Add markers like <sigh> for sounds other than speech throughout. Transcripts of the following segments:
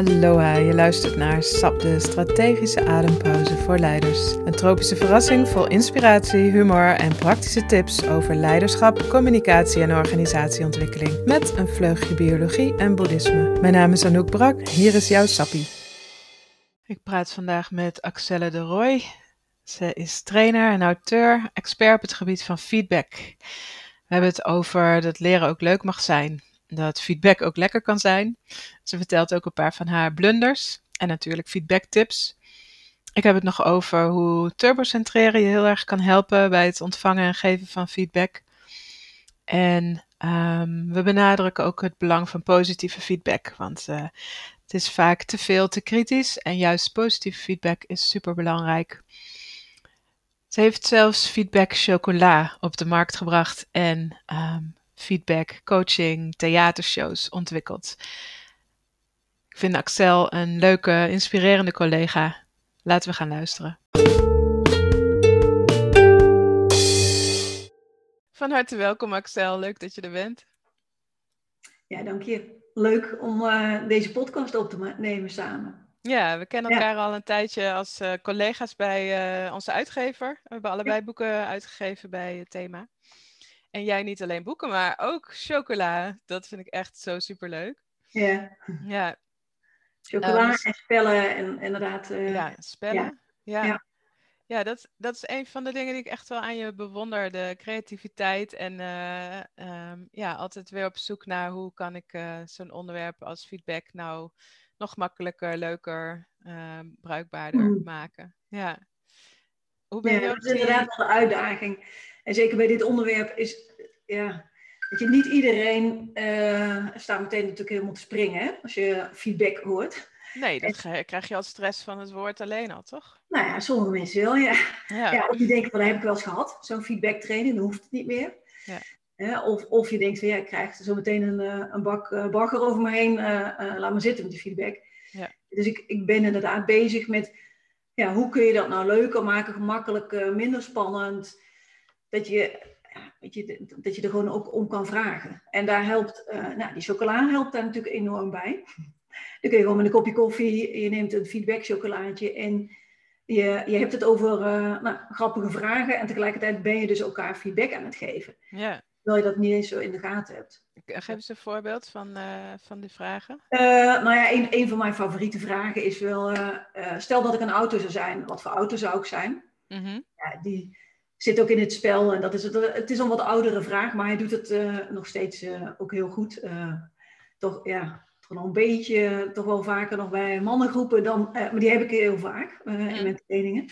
Aloha, je luistert naar SAP, de strategische adempauze voor leiders. Een tropische verrassing vol inspiratie, humor en praktische tips over leiderschap, communicatie en organisatieontwikkeling. Met een vleugje biologie en boeddhisme. Mijn naam is Anouk Brak, hier is jouw Sappie. Ik praat vandaag met Axelle de Roy. Ze is trainer en auteur, expert op het gebied van feedback. We hebben het over dat leren ook leuk mag zijn dat feedback ook lekker kan zijn. Ze vertelt ook een paar van haar blunders en natuurlijk feedback tips. Ik heb het nog over hoe turbocentreren je heel erg kan helpen bij het ontvangen en geven van feedback. En um, we benadrukken ook het belang van positieve feedback, want uh, het is vaak te veel te kritisch en juist positieve feedback is super belangrijk. Ze heeft zelfs feedback chocola op de markt gebracht en um, feedback, coaching, theatershows ontwikkeld. Ik vind Axel een leuke, inspirerende collega. Laten we gaan luisteren. Van harte welkom Axel, leuk dat je er bent. Ja, dank je. Leuk om uh, deze podcast op te nemen samen. Ja, we kennen elkaar al een tijdje als uh, collega's bij uh, onze uitgever. We hebben allebei ja. boeken uitgegeven bij het thema. En jij niet alleen boeken, maar ook chocola. Dat vind ik echt zo superleuk. Ja. Ja. Chocola um, en spellen en inderdaad. Uh, ja, spellen. Ja. ja. ja. dat, dat is een van de dingen die ik echt wel aan je bewonder. De creativiteit en uh, um, ja, altijd weer op zoek naar hoe kan ik uh, zo'n onderwerp als feedback nou nog makkelijker, leuker, bruikbaarder mm. maken. Ja. Hoe ben ja, je dat is inderdaad wel een uitdaging. En zeker bij dit onderwerp is, ja, dat je niet iedereen uh, staat meteen natuurlijk helemaal te springen hè, als je feedback hoort. Nee, dat en, krijg je als stress van het woord alleen al, toch? Nou ja, sommige mensen wel, ja. ja. ja of die denken van, dat heb ik wel eens gehad, zo'n feedback training, dan hoeft het niet meer. Ja. Of, of je denkt van, ja, ik krijg zo meteen een, uh, een bak uh, bagger over me heen, laat me zitten met die feedback. Ja. Dus ik, ik ben inderdaad bezig met, ja, hoe kun je dat nou leuker maken, gemakkelijk, minder spannend dat je, weet je, dat je er gewoon ook om kan vragen. En daar helpt, uh, nou, die chocola helpt daar natuurlijk enorm bij. Dan kun je gewoon met een kopje koffie, je neemt een feedback chocolaatje en je, je hebt het over uh, nou, grappige vragen en tegelijkertijd ben je dus elkaar feedback aan het geven. Ja. Terwijl je dat niet eens zo in de gaten hebt. Geef eens een voorbeeld van, uh, van die vragen. Uh, nou ja, een, een van mijn favoriete vragen is wel, stel dat ik een auto zou zijn, wat voor auto zou ik zijn? Mm -hmm. ja, die, zit ook in het spel. En dat is, het, het is een wat oudere vraag, maar hij doet het uh, nog steeds uh, ook heel goed. Uh, toch, ja, toch nog een beetje, toch wel vaker nog bij mannengroepen dan, maar die heb ik heel vaak in mijn trainingen.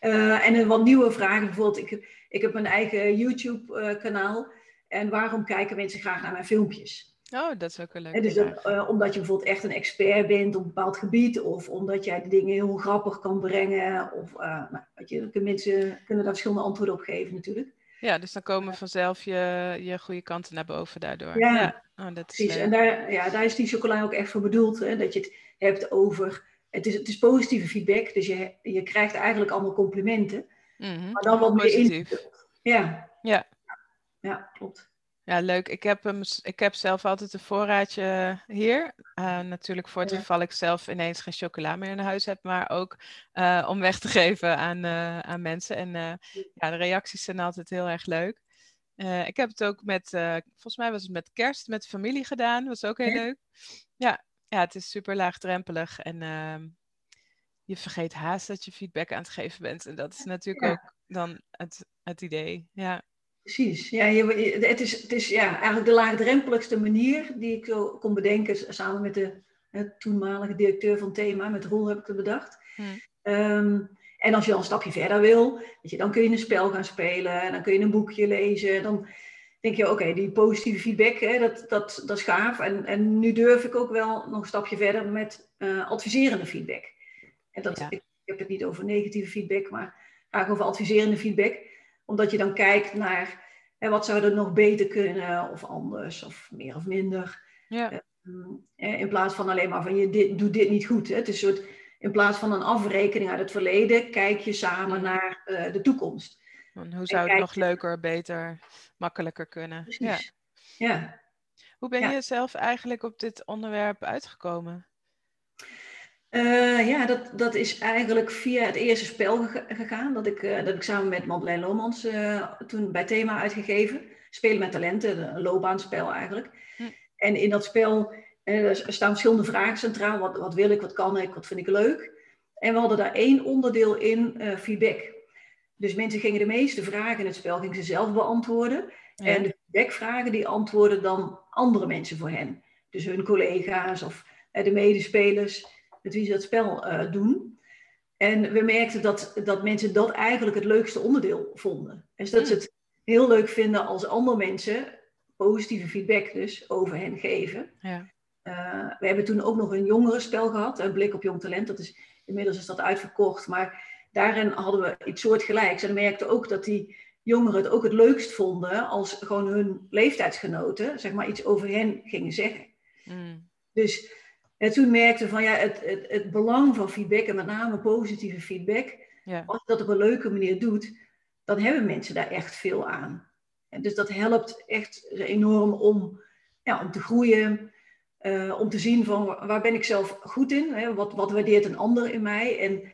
en een wat nieuwe vraag, bijvoorbeeld, ik, ik heb mijn eigen YouTube-kanaal. en waarom kijken mensen graag naar mijn filmpjes? Oh, dat is ook een leuke dus uh, omdat je bijvoorbeeld echt een expert bent op een bepaald gebied, of omdat jij de dingen heel grappig kan brengen, of uh, nou, weet je, mensen kunnen daar verschillende antwoorden op geven natuurlijk. Ja, dus dan komen vanzelf je, je goede kanten naar boven daardoor. Ja, ja. Oh, dat precies. En daar, ja, daar is die chocola ook echt voor bedoeld, hè, dat je het hebt over, het is, het is positieve feedback, dus je, je krijgt eigenlijk allemaal complimenten, mm -hmm. maar dan wat meer in. Ja. Ja. Ja, klopt. Ja, leuk. Ik heb, hem, ik heb zelf altijd een voorraadje hier. Uh, natuurlijk voor het geval ik zelf ineens geen chocola meer in huis heb, maar ook uh, om weg te <laughs> geven aan, uh, aan mensen. En ja, de reacties zijn altijd heel erg leuk. ik heb het ook met, volgens mij was het met kerst, met familie gedaan. Dat was ook heel leuk. Ja, ja het is super laagdrempelig en ehm, je vergeet haast dat je feedback aan het geven bent. En dat is natuurlijk ja. ook dan het, het idee. Ja. Precies. Ja, je, het, is, het is ja, eigenlijk de laagdrempeligste manier die ik zo kon bedenken, samen met de hè, toenmalige directeur van Thema, met Roel heb ik het bedacht. Hmm. Um, en als je dan een stapje verder wil, weet je, dan kun je een spel gaan spelen, en dan kun je een boekje lezen. Dan denk je, oké, okay, die positieve feedback, hè, dat, dat, dat is gaaf. En, en nu durf ik ook wel nog een stapje verder met uh, adviserende feedback. En dat, ja. ik, ik heb het niet over negatieve feedback, maar graag over adviserende feedback omdat je dan kijkt naar hè, wat zou er nog beter kunnen of anders of meer of minder. Ja. Uh, in plaats van alleen maar van je dit, doet dit niet goed. Hè. Het is een soort, in plaats van een afrekening uit het verleden, kijk je samen naar uh, de toekomst. En hoe zou het nog leuker, beter, makkelijker kunnen? Ja. ja. Hoe ben ja. je zelf eigenlijk op dit onderwerp uitgekomen? Uh, ja, dat, dat is eigenlijk via het eerste spel gegaan. Dat ik, uh, dat ik samen met Madeleine Lomans uh, toen bij Thema uitgegeven. Spelen met talenten, een loopbaanspel eigenlijk. Hm. En in dat spel staan verschillende vragen centraal. Wat, wat wil ik, wat kan ik, wat vind ik leuk? En we hadden daar één onderdeel in, feedback. Dus mensen gingen de meeste vragen in het spel gingen ze zelf beantwoorden. En de feedbackvragen die antwoorden dan andere mensen voor hen. Dus hun collega's of de medespelers met wie ze het spel uh, doen. En we merkten dat, dat mensen dat eigenlijk het leukste onderdeel vonden. Dus dat ze het heel leuk vinden als andere mensen positieve feedback dus over hen geven. Ja. Uh, we hebben toen ook nog een jongerenspel gehad, een blik op jong talent. Dat is, inmiddels is dat uitverkocht, maar daarin hadden we iets soortgelijks. En we merkten ook dat die jongeren het ook het leukst vonden als gewoon hun leeftijdsgenoten zeg maar, iets over hen gingen zeggen. Mm. Dus en toen merkte van ja, het, het, het belang van feedback en met name positieve feedback, ja. als je dat op een leuke manier doet, dan hebben mensen daar echt veel aan. En dus dat helpt echt enorm om, ja, om te groeien, uh, om te zien van waar ben ik zelf goed in, hè? Wat, wat waardeert een ander in mij. En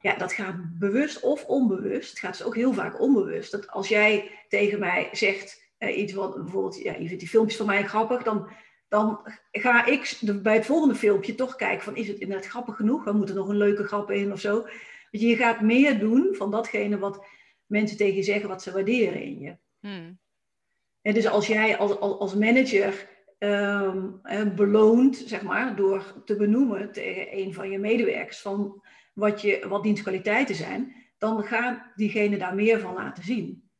ja, dat gaat bewust of onbewust. Het gaat dus ook heel vaak onbewust. Dat als jij tegen mij zegt uh, iets wat bijvoorbeeld, ja, je vindt die filmpjes van mij grappig, dan dan ga ik bij het volgende filmpje toch kijken van is het inderdaad grappig genoeg? We moeten nog een leuke grap in of zo. Dus je gaat meer doen van datgene wat mensen tegen je zeggen, wat ze waarderen in je. Hmm. En dus als jij als, als, manager um, beloont, zeg maar, door te benoemen tegen een van je medewerkers van wat, je, wat dienstkwaliteiten zijn, dan gaat diegene daar meer van laten zien.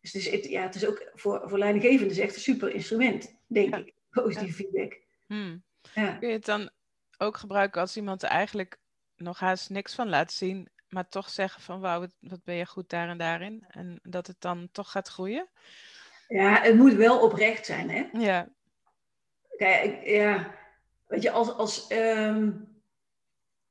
Dus het is, ja, het is ook voor, voor leidinggevenden echt een super instrument, denk ik positieve feedback. Hmm. Ja. Kun je het dan ook gebruiken als iemand er eigenlijk nog haast niks van laat zien, maar toch zeggen van wauw, wat ben je goed daar en daarin? En dat het dan toch gaat groeien? Ja, het moet wel oprecht zijn, hè? Ja. Kijk, ja, weet je, als, als, ehm,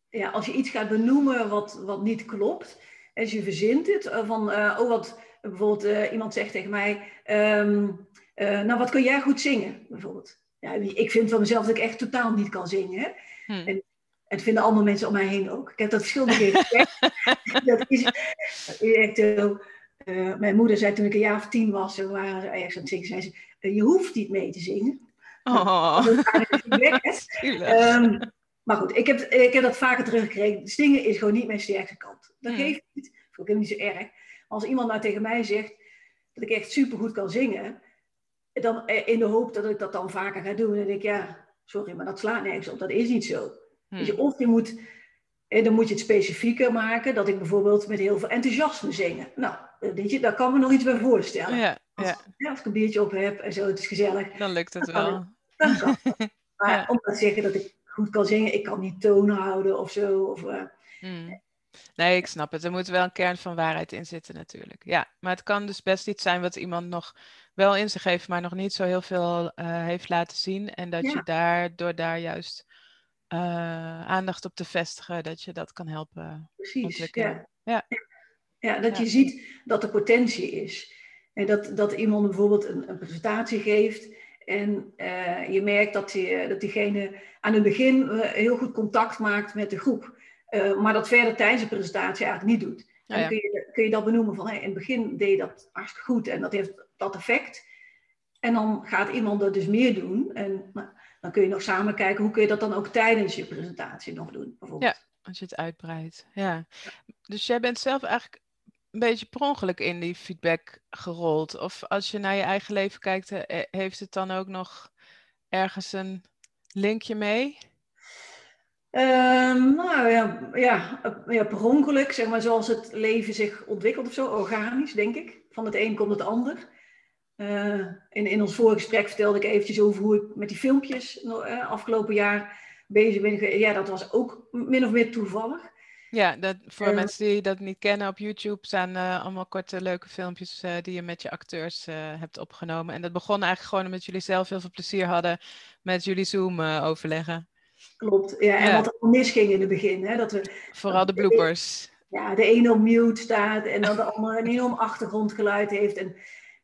ja, als je iets gaat benoemen wat, wat niet klopt, en je verzint het, eh, van, uh, oh wat, bijvoorbeeld uh, iemand zegt tegen mij, um, uh, nou, wat kun jij goed zingen, bijvoorbeeld? Ja, ik vind van mezelf dat ik echt totaal niet kan zingen. Hè? Hmm. En, en dat vinden andere mensen om mij heen ook. Ik heb dat verschillende <laughs> keren gezegd. <laughs> dat is, echt zo. Uh, mijn moeder zei toen ik een jaar of tien was, we waren ergens aan het zingen, zei ze, uh, je hoeft niet mee te zingen. Oh. um, <laughs> maar goed, ik heb, ik heb dat vaker teruggekregen. Zingen is gewoon niet mijn sterkste kant. Dat hmm. geeft niet. Dat vind ik niet zo erg. Als iemand nou tegen mij zegt dat ik echt supergoed kan zingen, dan, eh, in de hoop dat ik dat dan vaker ga doen. En ik, ja, sorry, maar dat slaat nergens op. Dat is niet zo. Hmm. je, of je moet, eh, dan moet je het specifieker maken. Dat ik bijvoorbeeld met heel veel enthousiasme zingen. Nou, eh, weet je, daar kan me nog iets bij voorstellen. Ja, als, ja. als ik een biertje op heb en zo, het is gezellig. Dan lukt het wel. <laughs> maar om te zeggen dat ik goed kan zingen, ik kan niet tonen houden of zo. Of, hmm. Nee, ik snap het. Er moet wel een kern van waarheid in zitten natuurlijk. Ja, maar het kan dus best iets zijn wat iemand nog wel in zich heeft, maar nog niet zo heel veel uh, heeft laten zien. En dat je daar, door daar juist uh, aandacht op te vestigen, dat je dat kan helpen Precies, ja. ja. Ja, dat je ziet dat er potentie is. En dat, dat iemand bijvoorbeeld een, een presentatie geeft en uh, je merkt dat, die, dat diegene aan het begin heel goed contact maakt met de groep. Maar dat verder tijdens de presentatie eigenlijk niet doet. Dan kun, je, kun je dat benoemen van hey, in het begin deed je dat hartstikke goed en dat heeft dat effect. En dan gaat iemand dat dus meer doen. En nou, dan kun je nog samen kijken hoe kun je dat dan ook tijdens je presentatie nog doen. Bijvoorbeeld. Ja, als je het uitbreidt. Ja. Dus jij bent zelf eigenlijk een beetje per ongeluk in die feedback gerold. Of als je naar je eigen leven kijkt, eh, heeft het dan ook nog ergens een linkje mee? Um, nou ja, ja, ja, per ongeluk, zeg maar, zoals het leven zich ontwikkelt of zo, organisch, denk ik. Van het een komt het ander. Uh, in, in ons vorige gesprek vertelde ik eventjes over hoe ik met die filmpjes uh, afgelopen jaar bezig ben. Ja, dat was ook min of meer toevallig. Ja, dat, voor uh, mensen die dat niet kennen, op YouTube staan allemaal korte leuke filmpjes die je met je acteurs hebt opgenomen. En dat begon eigenlijk gewoon omdat jullie zelf heel veel plezier hadden met jullie Zoom-overleggen. Klopt, ja. En wat er misging in het begin. Hè, dat we, Vooral de bloopers. Ja, de ene op mute staat en dan de andere een enorm achtergrondgeluid heeft. En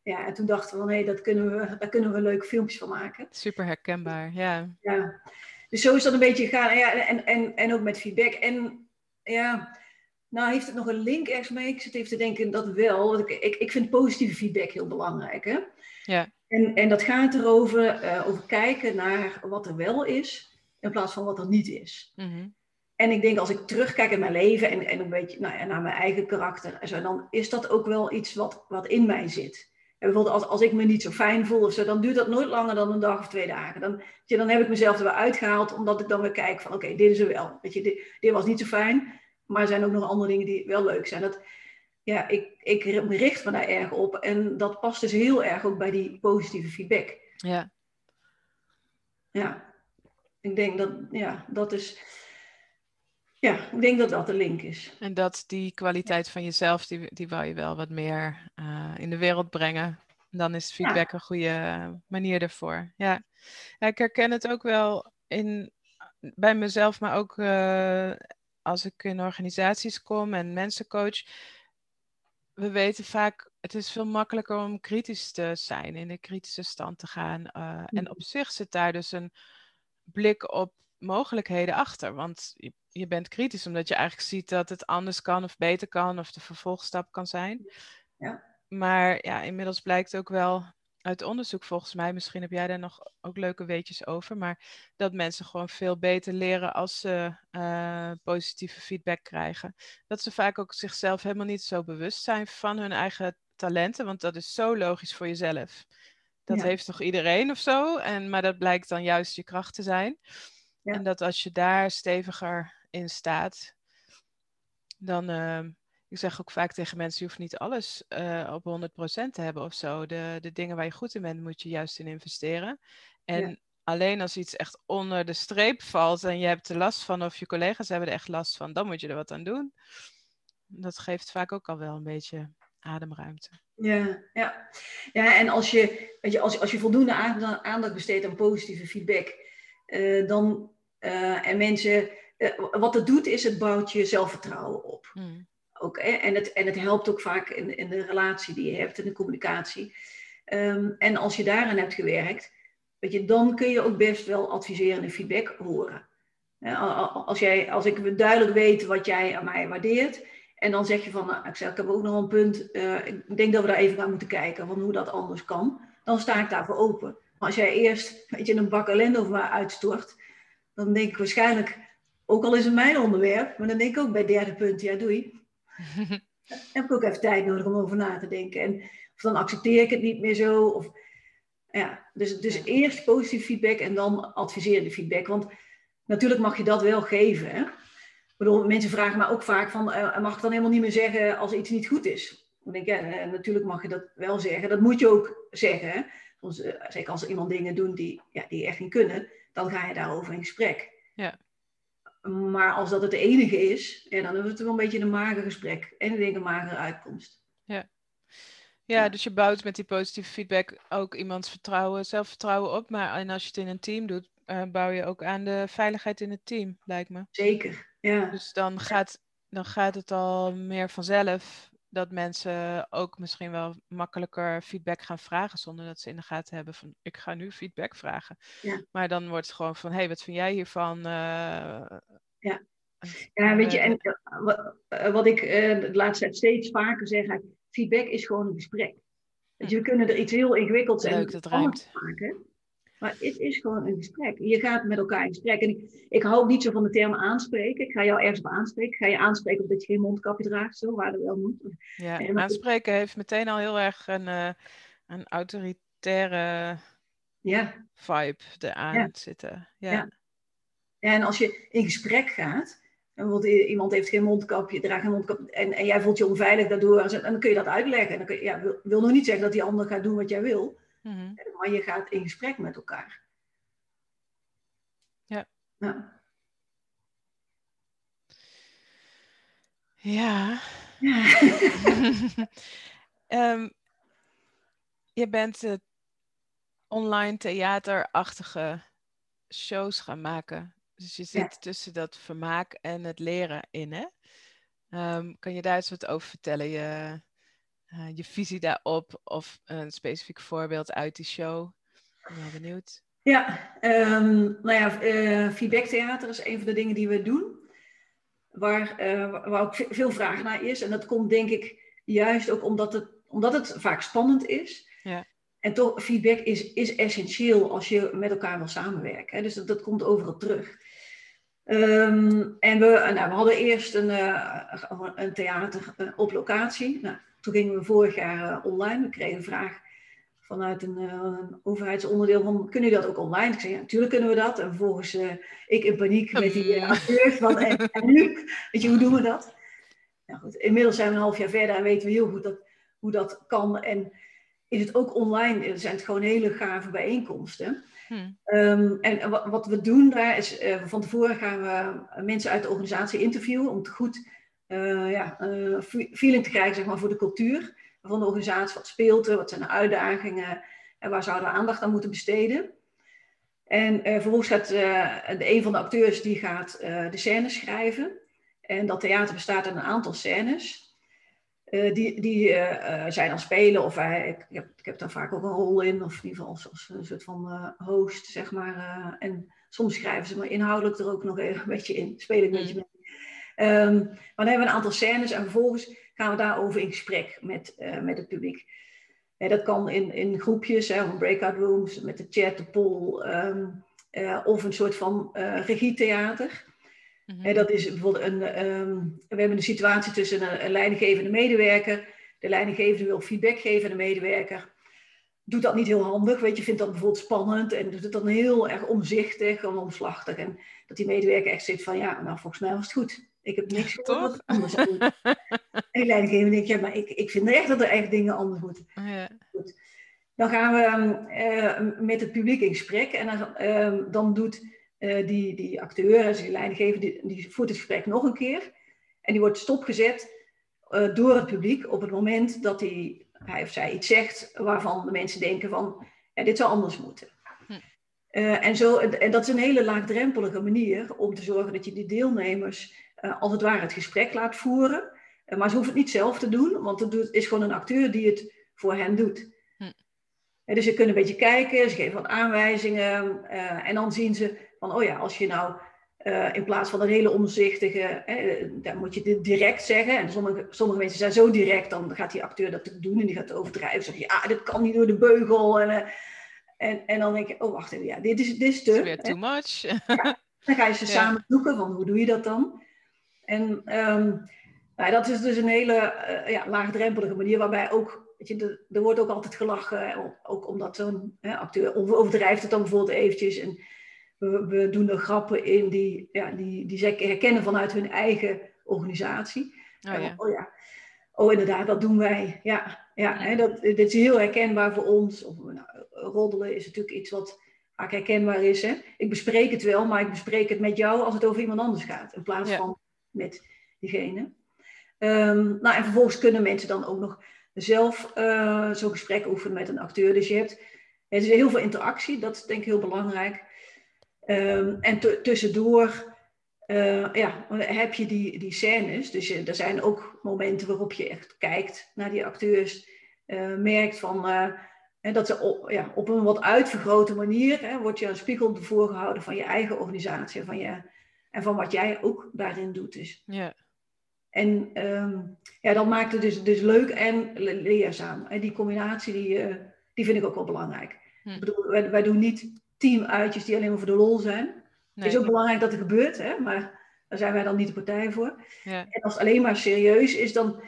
ja, en toen dachten we van hé, dat kunnen we, daar kunnen we leuke filmpjes van maken. Super herkenbaar, ja. Ja, dus zo is dat een beetje gegaan. En, ja, en, en, en ook met feedback. En ja, nou heeft het nog een link ergens mee. Ik zit even te denken dat wel. Want ik, ik, ik vind positieve feedback heel belangrijk. Hè? Ja. En, en dat gaat erover uh, over kijken naar wat er wel is, in plaats van wat er niet is. Mm En ik denk als ik terugkijk in mijn leven en, en een beetje nou ja, naar mijn eigen karakter, en zo, dan is dat ook wel iets wat, wat in mij zit. En bijvoorbeeld als, als ik me niet zo fijn voel of zo, dan duurt dat nooit langer dan een dag of twee dagen. Dan, je, dan heb ik mezelf er weer uitgehaald, omdat ik dan weer kijk van oké, dit is er wel. Weet je, dit, dit, was niet zo fijn, maar er zijn ook nog andere dingen die wel leuk zijn. Dat, ja, ik, ik richt me daar erg op. En dat past dus heel erg ook bij die positieve feedback. Ja. Ja. Ik denk dat, ja, dat is... Ja, ik denk dat dat de link is. En dat die kwaliteit van jezelf, die, die wou je wel wat meer uh, in de wereld brengen. Dan is feedback een goede manier ervoor. Ja. ja. ik herken het ook wel in, bij mezelf, maar ook uh, als ik in organisaties kom en mensen coach we weten vaak, het is veel makkelijker om kritisch te zijn, in de kritische stand te gaan. Uh, En Mhm. op zich zit daar dus een blik op mogelijkheden achter. Want je, je bent kritisch omdat je eigenlijk ziet dat het anders kan of beter kan of de vervolgstap kan zijn. Ja. Maar ja, inmiddels blijkt ook wel uit onderzoek volgens mij, misschien heb jij daar nog ook leuke weetjes over, maar dat mensen gewoon veel beter leren als ze uh, positieve feedback krijgen. Dat ze vaak ook zichzelf helemaal niet zo bewust zijn van hun eigen talenten, want dat is zo logisch voor jezelf. Dat Ja. heeft toch iedereen of zo? En, maar dat blijkt dan juist je kracht te zijn. Ja. En dat als je daar steviger in staat, dan, uh, ik zeg ook vaak tegen mensen, je hoeft niet alles uh, op 100% te hebben of zo. De, de dingen waar je goed in bent, moet je juist in investeren. En Ja. alleen als iets echt onder de streep valt en je hebt er last van of je collega's hebben er echt last van, dan moet je er wat aan doen. Dat geeft vaak ook al wel een beetje ademruimte. Ja, ja. ja en als je, weet je, als, als je voldoende aandacht besteedt aan positieve feedback, uh, dan, uh, en mensen, uh, wat het doet is het bouwt je zelfvertrouwen op. Ook, hè? En, het, en het helpt ook vaak in, in de relatie die je hebt, in de communicatie. Um, en als je daaraan hebt gewerkt, weet je, dan kun je ook best wel adviserende feedback horen. Als, jij, als ik duidelijk weet wat jij aan mij waardeert, en dan zeg je van, nou, ik, zeg, ik heb ook nog een punt, uh, ik denk dat we daar even naar moeten kijken, van hoe dat anders kan. Dan sta ik daarvoor open. Maar als jij eerst weet je, een bak ellende over mij uitstort, dan denk ik waarschijnlijk, ook al is het mijn onderwerp, maar dan denk ik ook bij het derde punt, ja doei. <laughs> Dan heb ik ook even tijd nodig om over na te denken. En of dan accepteer ik het niet meer zo. Of, ja, dus, dus eerst positief feedback en dan adviserende feedback. Want natuurlijk mag je dat wel geven. Hè? Bedoel, mensen vragen me ook vaak van, uh, mag ik dan helemaal niet meer zeggen als iets niet goed is? Dan denk ik, ja, natuurlijk mag je dat wel zeggen. Dat moet je ook zeggen. Hè? Soms, uh, zeker als iemand dingen doen die, ja, die echt niet kunnen, dan ga je daarover in gesprek. Ja. Maar als dat het enige is, ja, dan is het wel een beetje een mager gesprek. En ik denk een magere uitkomst. Ja. Ja, dus je bouwt met die positieve feedback ook iemands vertrouwen, zelfvertrouwen op. Maar en als je het in een team doet, uh, bouw je ook aan de veiligheid in het team, lijkt me. Zeker, ja. Dus dan gaat, dan gaat het al meer vanzelf dat mensen ook misschien wel makkelijker feedback gaan vragen zonder dat ze in de gaten hebben van ik ga nu feedback vragen. Ja. Maar dan wordt het gewoon van hé, hey, wat vind jij hiervan? Uh, ja. ja, weet je, en uh, wat, wat, ik uh, de laatste tijd steeds vaker zeg, feedback is gewoon een gesprek. We kunnen er iets heel ingewikkelds Leuk, en dat ruimt. maken. Maar het is gewoon een gesprek. Je gaat met elkaar in gesprek. En ik, ik hou niet zo van de term aanspreken. Ik ga jou ergens op aanspreken. Ik ga je aanspreken omdat je geen mondkapje draagt, zo waar dat wel moet. Ja, en aanspreken heeft meteen al heel erg een, uh, een autoritaire ja. vibe eraan ja. zitten. Ja. ja. En als je in gesprek gaat, en bijvoorbeeld iemand heeft geen mondkapje, draagt geen mondkapje, en, en jij voelt je onveilig daardoor, en dan kun je dat uitleggen. En dan kun je, ja, wil, wil nog niet zeggen dat die ander gaat doen wat jij wil. Mm -hmm. Maar je gaat in gesprek met elkaar. Ja. Ja. Ja. ja. um, <laughs> je bent uh, online theaterachtige shows gaan maken. Dus je zit Ja. tussen dat vermaak en het leren in, hè? Um, kan je daar eens wat over vertellen? Je, uh, je visie daarop of een specifiek voorbeeld uit die show? Ik ben wel benieuwd. Ja, um, nou ja, uh, feedbacktheater is een van de dingen die we doen. Waar, uh, waar ook veel vraag naar is. En dat komt denk ik juist ook omdat het, omdat het vaak spannend is. Ja. En toch, feedback is, is essentieel als je met elkaar wil samenwerken. Hè? Dus dat, dat komt overal terug. Um, en we, nou, we hadden eerst een, uh, een theater op locatie. Nou, toen gingen we vorig jaar online. We kregen een vraag vanuit een, uh, een, overheidsonderdeel van, kunnen jullie dat ook online? Ik zei, ja, natuurlijk kunnen we dat. En vervolgens uh, ik in paniek met die uh, acteurs van, <laughs> en, en, nu? Weet je, hoe doen we dat? Nou goed, inmiddels zijn we een half jaar verder en weten we heel goed dat, hoe dat kan. En is het ook online, zijn het gewoon hele gave bijeenkomsten. Hmm. Um, en wat, wat, we doen daar is, van tevoren gaan we mensen uit de organisatie interviewen om te goed ja, feeling te krijgen zeg maar, voor de cultuur van de organisatie, wat speelt er, wat zijn de uitdagingen en waar zouden we aandacht aan moeten besteden. En uh, vervolgens gaat uh, een van de acteurs die gaat uh, de scènes schrijven. En dat theater bestaat uit een aantal scènes. die die zijn dan spelen, of ik, heb, ik heb daar vaak ook een rol in, of in ieder geval als, een soort van host, zeg maar. en soms schrijven ze me inhoudelijk er ook nog even een beetje in, speel ik een beetje mee. Um, maar dan hebben we een aantal scènes en vervolgens gaan we daarover in gesprek met, uh, met het publiek. Ja, dat kan in, in groepjes, hè, breakout rooms, met de chat, de poll, um, uh, of een soort van uh, regietheater. Mm -hmm. dat is bijvoorbeeld een, um, we hebben een situatie tussen een, een leidinggevende medewerker. De leidinggevende wil feedback geven aan de medewerker doet dat niet heel handig. Weet je, vindt dat bijvoorbeeld spannend en doet het dan heel erg omzichtig en omslachtig. En dat die medewerker echt zit van, ja, nou volgens mij was het goed. Ik heb niks <laughs> gehoord wat anders moet. en die leidinggever denkt, ja, maar ik, ik vind echt dat er echt dingen anders moeten. Ja. Goed. Dan gaan we uh, met het publiek in gesprek en dan, uh, dan doet uh, die, die acteur, dus die leidinggever, die, die voert het gesprek nog een keer. En die wordt stopgezet door het publiek op het moment dat hij, hij of zij iets zegt waarvan de mensen denken van, ja, dit zou anders moeten. Hm. en, zo, en dat is een hele laagdrempelige manier om te zorgen dat je die deelnemers als het ware het gesprek laat voeren. Uh, maar ze hoeven het niet zelf te doen, want het is gewoon een acteur die het voor hen doet. Hm. dus ze kunnen een beetje kijken, ze geven wat aanwijzingen en dan zien ze van, oh ja, als je nou in plaats van een hele omzichtige, dan moet je dit direct zeggen. En sommige, sommige mensen zijn zo direct, dan gaat die acteur dat doen en die gaat overdrijven. Zeggen, ja, dit kan niet door de beugel. En, en, en dan denk je, oh wacht even, ja, dit is, dit is te... Weer too much. dan ga je ze <laughs> samen zoeken van, hoe doe je dat dan? En um, nou, dat is dus een hele uh, ja, laagdrempelige manier waarbij ook, weet je, er wordt ook altijd gelachen, ook omdat zo'n acteur overdrijft het dan bijvoorbeeld eventjes. En we, we, doen er grappen in die, ja, die, die ze herkennen vanuit hun eigen organisatie. Oh ja. oh ja. Oh, inderdaad, dat doen wij. Ja, ja, Hè, dat, dit is heel herkenbaar voor ons. Of, nou, roddelen is natuurlijk iets wat vaak herkenbaar is. Hè? Ik bespreek het wel, maar ik bespreek het met jou als het over iemand anders gaat. In plaats van met diegene. Um, nou, en vervolgens kunnen mensen dan ook nog zelf uh, zo'n gesprek oefenen met een acteur. Dus je hebt er is heel veel interactie, dat is denk ik heel belangrijk. Um, en tussendoor uh, ja, heb je die, die scènes. Dus er zijn ook momenten waarop je echt kijkt naar die acteurs. Uh, merkt van, dat ze op, ja, op een wat uitvergrote manier hè, wordt je een spiegel voorgehouden van je eigen organisatie, van je en van wat jij ook daarin doet. Dus. Ja. En um, ja, dat maakt het dus, dus leuk en leerzaam. En die combinatie, die, uh, die vind ik ook wel belangrijk. Hm. Ik bedoel, wij, wij, doen niet teamuitjes die alleen maar voor de lol zijn. Het is ook belangrijk dat er gebeurt, hè, maar daar zijn wij dan niet de partij voor. Ja. En als het alleen maar serieus is, dan...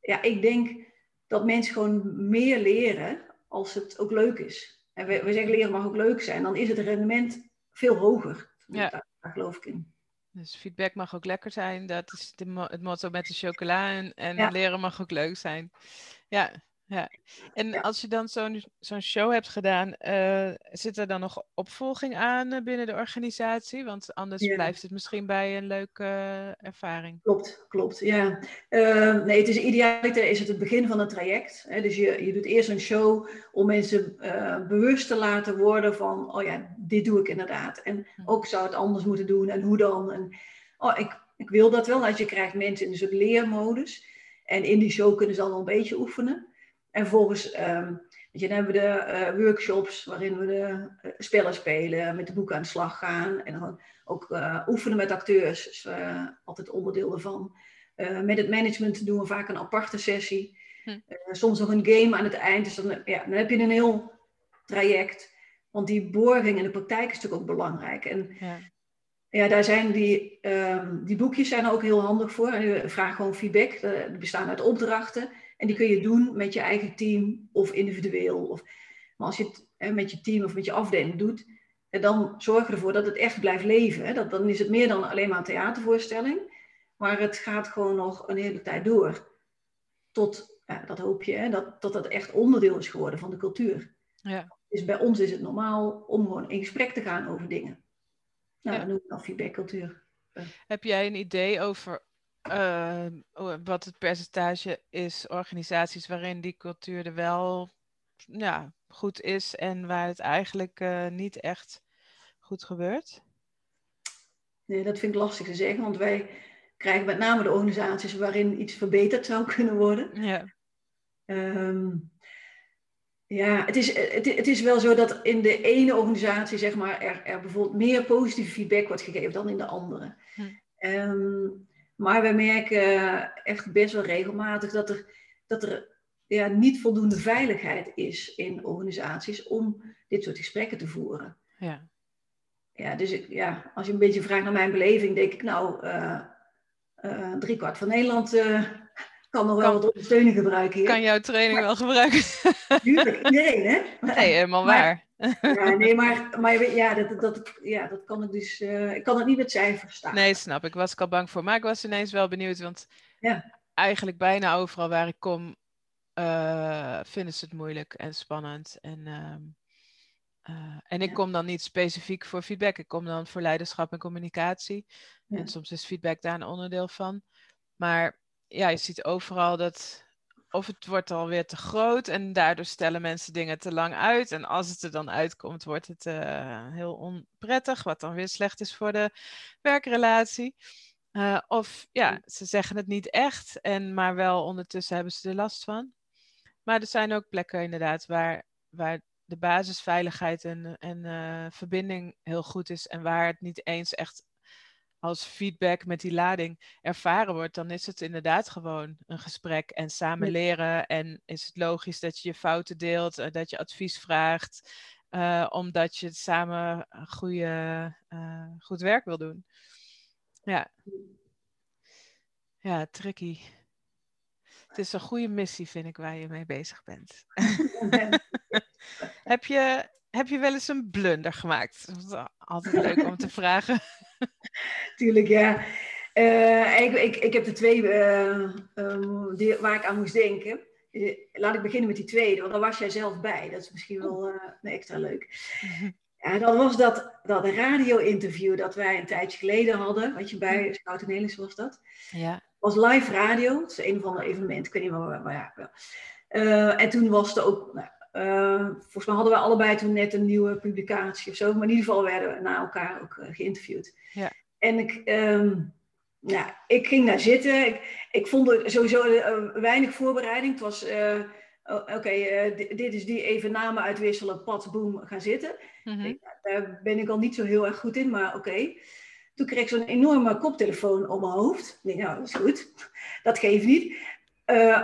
Ja, ik denk dat mensen gewoon meer leren als het ook leuk is. En we, we zeggen leren mag ook leuk zijn. Dan is het rendement veel hoger. Ja. daar geloof ik in. Dus feedback mag ook lekker zijn. Dat is de, het motto met de chocola. En, en leren mag ook leuk zijn. Ja, ja. En als je dan zo'n zo'n show hebt gedaan, uh, zit er dan nog opvolging aan uh, binnen de organisatie? Want anders blijft het misschien bij een leuke uh, ervaring. Klopt, klopt. Ja. Nee, het is idealiter is het het begin van het traject. Hè? Dus je, je doet eerst een show om mensen bewust te laten worden van, oh ja, dit doe ik inderdaad. En hm. ook zou het anders moeten doen en hoe dan. En, oh, ik, ik wil dat wel. Als je krijgt mensen in een soort leermodus. En in die show kunnen ze dan al een beetje oefenen. En vervolgens um, dan hebben we de workshops waarin we de spellen spelen, met de boeken aan de slag gaan. En dan ook oefenen met acteurs, is altijd onderdeel ervan. met het management doen we vaak een aparte sessie. Hm. soms nog een game aan het eind. Dus dan, ja, dan heb je een heel traject. Want die borging in de praktijk is natuurlijk ook belangrijk. En ja, ja daar zijn die, um, die boekjes zijn er ook heel handig voor. En je vraagt gewoon feedback. Die bestaan uit opdrachten. En die kun je doen met je eigen team of individueel. Of, maar als je het hè, met je team of met je afdeling doet, dan zorg ervoor dat het echt blijft leven. Hè. Dat, dan is het meer dan alleen maar een theatervoorstelling. Maar het gaat gewoon nog een hele tijd door. Tot, ja, dat hoop je, hè, dat, dat dat echt onderdeel is geworden van de cultuur. Ja. Dus bij ons is het normaal om gewoon in gesprek te gaan over dingen. Nou, ja. dat noem ik dan feedbackcultuur. Heb jij een idee over uh, wat het percentage is organisaties waarin die cultuur er wel ja, goed is en waar het eigenlijk uh, niet echt goed gebeurt? Nee, dat vind ik lastig te zeggen, want wij krijgen met name de organisaties waarin iets verbeterd zou kunnen worden. Ja. Um, ja, het is, het, het, is wel zo dat in de ene organisatie zeg maar, er, er bijvoorbeeld meer positieve feedback wordt gegeven dan in de andere. Hm. Ehm, maar we merken echt best wel regelmatig dat er, dat er ja, niet voldoende veiligheid is in organisaties om dit soort gesprekken te voeren. Ja. Ja, dus ja, als je een beetje vraagt naar mijn beleving, denk ik nou, uh, uh, driekwart van Nederland uh, kan nog wel wat ondersteuning gebruiken hier. Kan jouw training wel gebruiken? <laughs> Tuurlijk, iedereen hè? <laughs> Nee, helemaal waar. <laughs> Ja, nee, maar, maar ja, dat, dat, ja, dat kan ik dus, uh, ik kan het niet met cijfers staan. Nee, snap ik. Was ik al bang voor. Maar ik was ineens wel benieuwd, want ja. eigenlijk bijna overal waar ik kom, uh, vinden ze het moeilijk en spannend. En, uh, en ik kom dan niet specifiek voor feedback. Ik kom dan voor leiderschap en communicatie. En soms is feedback daar een onderdeel van. Maar ja, je ziet overal dat of het wordt alweer te groot en daardoor stellen mensen dingen te lang uit. En als het er dan uitkomt, wordt het uh, heel onprettig, wat dan weer slecht is voor de werkrelatie. Uh, of ja, ze zeggen het niet echt, en, maar wel ondertussen hebben ze er last van. Maar er zijn ook plekken inderdaad waar, waar de basisveiligheid en, en uh, verbinding heel goed is en waar het niet eens echt als feedback met die lading ervaren wordt, dan is het inderdaad gewoon een gesprek en samen leren. En is het logisch dat je je fouten deelt, uh, dat je advies vraagt, uh, omdat je samen goede, uh, goed werk wil doen. Ja. Ja, tricky. Het is een goede missie, vind ik, waar je mee bezig bent. <laughs> <laughs> heb, je, heb je wel eens een blunder gemaakt? Dat is altijd leuk om te <laughs> vragen. Tuurlijk, ja. Uh, ik, ik, ik heb de twee uh, um, die, waar ik aan moest denken. Laat ik beginnen met die tweede, want daar was jij zelf bij. Dat is misschien wel uh, extra leuk. <laughs> Ja, dan was dat, dat radio-interview dat wij een tijdje geleden hadden. Wat je bij Scout Nelis was dat. Ja. was live radio. Het is een van de evenementen. Ik weet niet meer, maar ja. Wel. en toen was er ook... Nou, uh, volgens mij hadden we allebei toen net een nieuwe publicatie of zo. Maar in ieder geval werden we na elkaar ook uh, geïnterviewd. Ja. En ik, um, ja, ik ging daar zitten. Ik, ik vond er sowieso uh, weinig voorbereiding. Het was, oké, okay, dit is die even namen uitwisselen, pat, boom, gaan zitten. Mm -hmm. ik, daar ben ik al niet zo heel erg goed in, maar oké. Okay. Toen kreeg ik zo'n enorme koptelefoon om mijn hoofd. Ik nou, dat is goed. Dat geeft niet.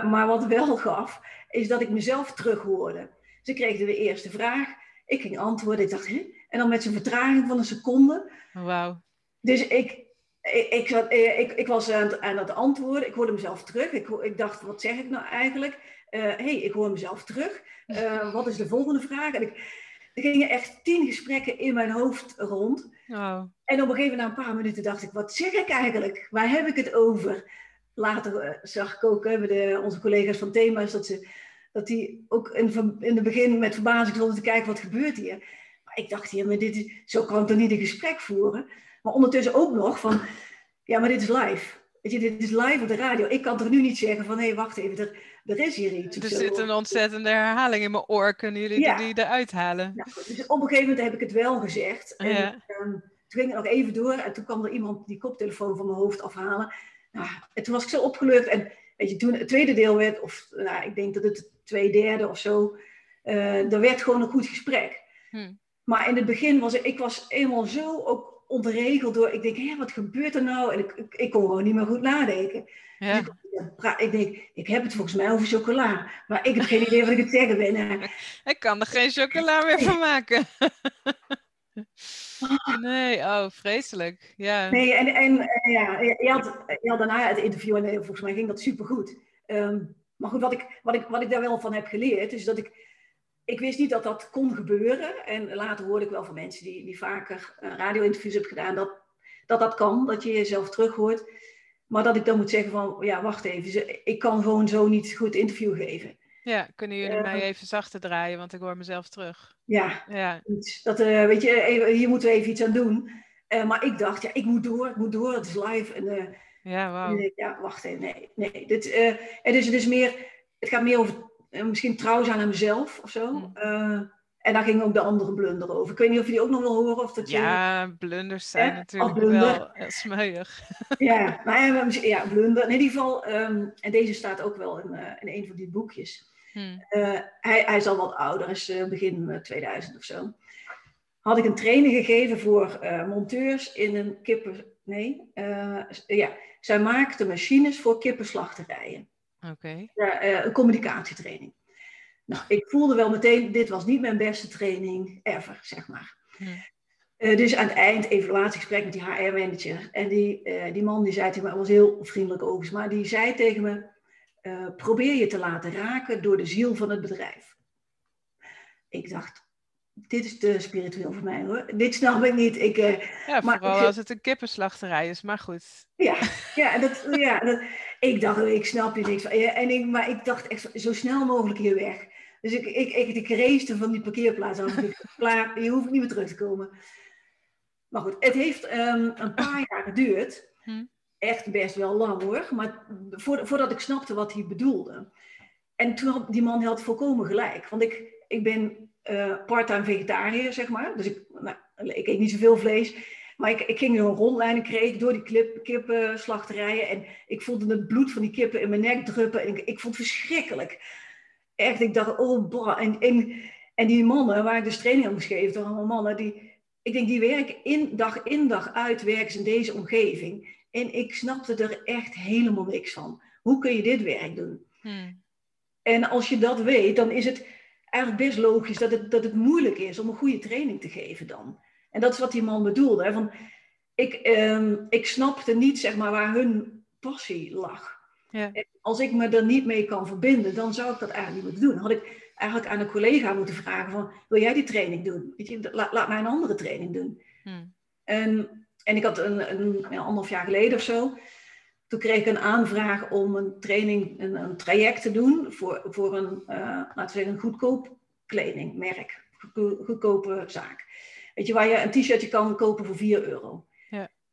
maar wat wel gaf, is dat ik mezelf terug hoorde. Ze kregen de eerste vraag. Ik ging antwoorden. Ik dacht, hè? En dan met zo'n vertraging van een seconde. Wauw. Dus ik, ik, ik, zat, eh, ik, ik was aan het, aan het antwoorden. Ik hoorde mezelf terug. Ik, ik dacht, wat zeg ik nou eigenlijk? Hé, uh, hey, ik hoor mezelf terug. Uh, wat is de volgende vraag? En ik, er gingen echt tien gesprekken in mijn hoofd rond. Oh. En op een gegeven moment, na een paar minuten, dacht ik, wat zeg ik eigenlijk? Waar heb ik het over? Later zag ik ook hè, de, onze collega's van Thema's dat ze dat die ook in, in het begin met verbazing stonden te kijken, wat gebeurt hier? Maar ik dacht, ja, maar dit is, zo kan ik toch niet een gesprek voeren? Maar ondertussen ook nog van, ja, maar dit is live. Weet je, dit is live op de radio. Ik kan toch nu niet zeggen van, hé, hey, wacht even, er, er is hier iets. Er zit een ontzettende herhaling in mijn oor. Kunnen jullie ja. die eruit halen? Ja, dus op een gegeven moment heb ik het wel gezegd. En ja. um, toen ging het nog even door. En toen kwam er iemand die koptelefoon van mijn hoofd afhalen. Nou, en toen was ik zo opgelucht. En weet je, toen het tweede deel werd, of nou, ik denk dat het twee derde of zo. Uh, er werd gewoon een goed gesprek. Hm. Maar in het begin was ik, ik was eenmaal zo ook ontregeld door, ik denk, hé, wat gebeurt er nou? En ik, ik, ik kon gewoon niet meer goed nadenken. Ja. Dus ik, ik, denk, ik heb het volgens mij over chocola, maar ik heb geen idee wat ik het zeggen ben. <laughs> Ik kan er geen chocola meer van maken. <laughs> <laughs> Nee, oh, vreselijk. Ja. Nee, en, en ja, je had, je had daarna het interview en volgens mij ging dat supergoed. Um, maar goed, wat ik, wat, ik, wat ik daar wel van heb geleerd, is dat ik ik wist niet dat dat kon gebeuren. En later hoorde ik wel van mensen die, die vaker uh, radio-interviews hebben gedaan, dat, dat dat kan, dat je jezelf terug hoort. Maar dat ik dan moet zeggen van, ja, wacht even, ik kan gewoon zo niet goed interview geven. Ja, kunnen jullie uh, mij even zachter draaien, want ik hoor mezelf terug. Ja, ja. dat, uh, weet je, hier moeten we even iets aan doen. maar ik dacht, ja, ik moet door, ik moet door, het is live. En, ja, wow. ja, wacht even, nee, nee. Dit, het, is, het is meer, het gaat meer over misschien trouw zijn aan mezelf of zo. Mm. Eh, en daar ging ook de andere blunder over. Ik weet niet of je die ook nog wil horen. Of dat ja, blunders zijn natuurlijk wel heel smeuig. <laughs> ja, maar ja, blunder. In ieder geval, ehm, en deze staat ook wel in, uh, in een van die boekjes. Hmm. Uh, hij, hij is al wat ouder, is begin 2000 of zo. Had ik een training gegeven voor monteurs in een kippen... Nee, ja. Zij maakten machines voor kippenslachterijen. Oké. Okay. een communicatietraining. Nou, ik voelde wel meteen, dit was niet mijn beste training ever, zeg maar. Uh, dus aan het eind, evaluatiegesprek met die HR-manager. En die, uh, die man die zei tegen me, was heel vriendelijk overigens, maar die zei tegen me, uh, probeer je te laten raken door de ziel van het bedrijf. Ik dacht, dit is te spiritueel voor mij hoor. Dit snap ik niet. Ik, ja, maar, vooral als het een kippenslachterij is, maar goed. Ja, <laughs> ja, dat, ja dat, ik dacht, ik snap je niks van. En ik, maar ik dacht echt zo snel mogelijk hier weg. Dus ik, ik, ik, ik race van die parkeerplaats af. <laughs> klaar, je hoeft niet meer terug te komen. Maar goed, het heeft um, een paar jaar geduurd. Hm. Echt best wel lang hoor. Maar voordat ik snapte wat hij bedoelde. En toen had die man had volkomen gelijk. Want ik, ik ben uh, part-time vegetariër, zeg maar. Dus ik, nou, ik eet niet zoveel vlees. Maar ik, ik ging een rondleiding kreeg door die klip, kippenslachterijen. En ik voelde het bloed van die kippen in mijn nek druppen. En ik, ik vond het verschrikkelijk echt, ik dacht, oh, bah. En, en, en die mannen waar ik dus training aan moest geven, toch allemaal mannen, die, ik denk, die werken in, dag in dag uit, werken ze in deze omgeving. En ik snapte er echt helemaal niks van. Hoe kun je dit werk doen? Hmm. En als je dat weet, dan is het eigenlijk best logisch dat het, dat het moeilijk is om een goede training te geven dan. En dat is wat die man bedoelde. Hè? Van, ik, eh, ik snapte niet zeg maar, waar hun passie lag. Ja. Als ik me er niet mee kan verbinden, dan zou ik dat eigenlijk niet moeten doen. Dan had ik eigenlijk aan een collega moeten vragen van, wil jij die training doen? Weet je, laat, laat mij een andere training doen. Hmm. En, en ik had een, een, een, anderhalf jaar geleden of zo, toen kreeg ik een aanvraag om een training, een, een traject te doen voor, voor een, uh, laten we zeggen, een goedkoop kledingmerk, goedkope zaak. Weet je, waar je een t-shirtje kan kopen voor 4 euro.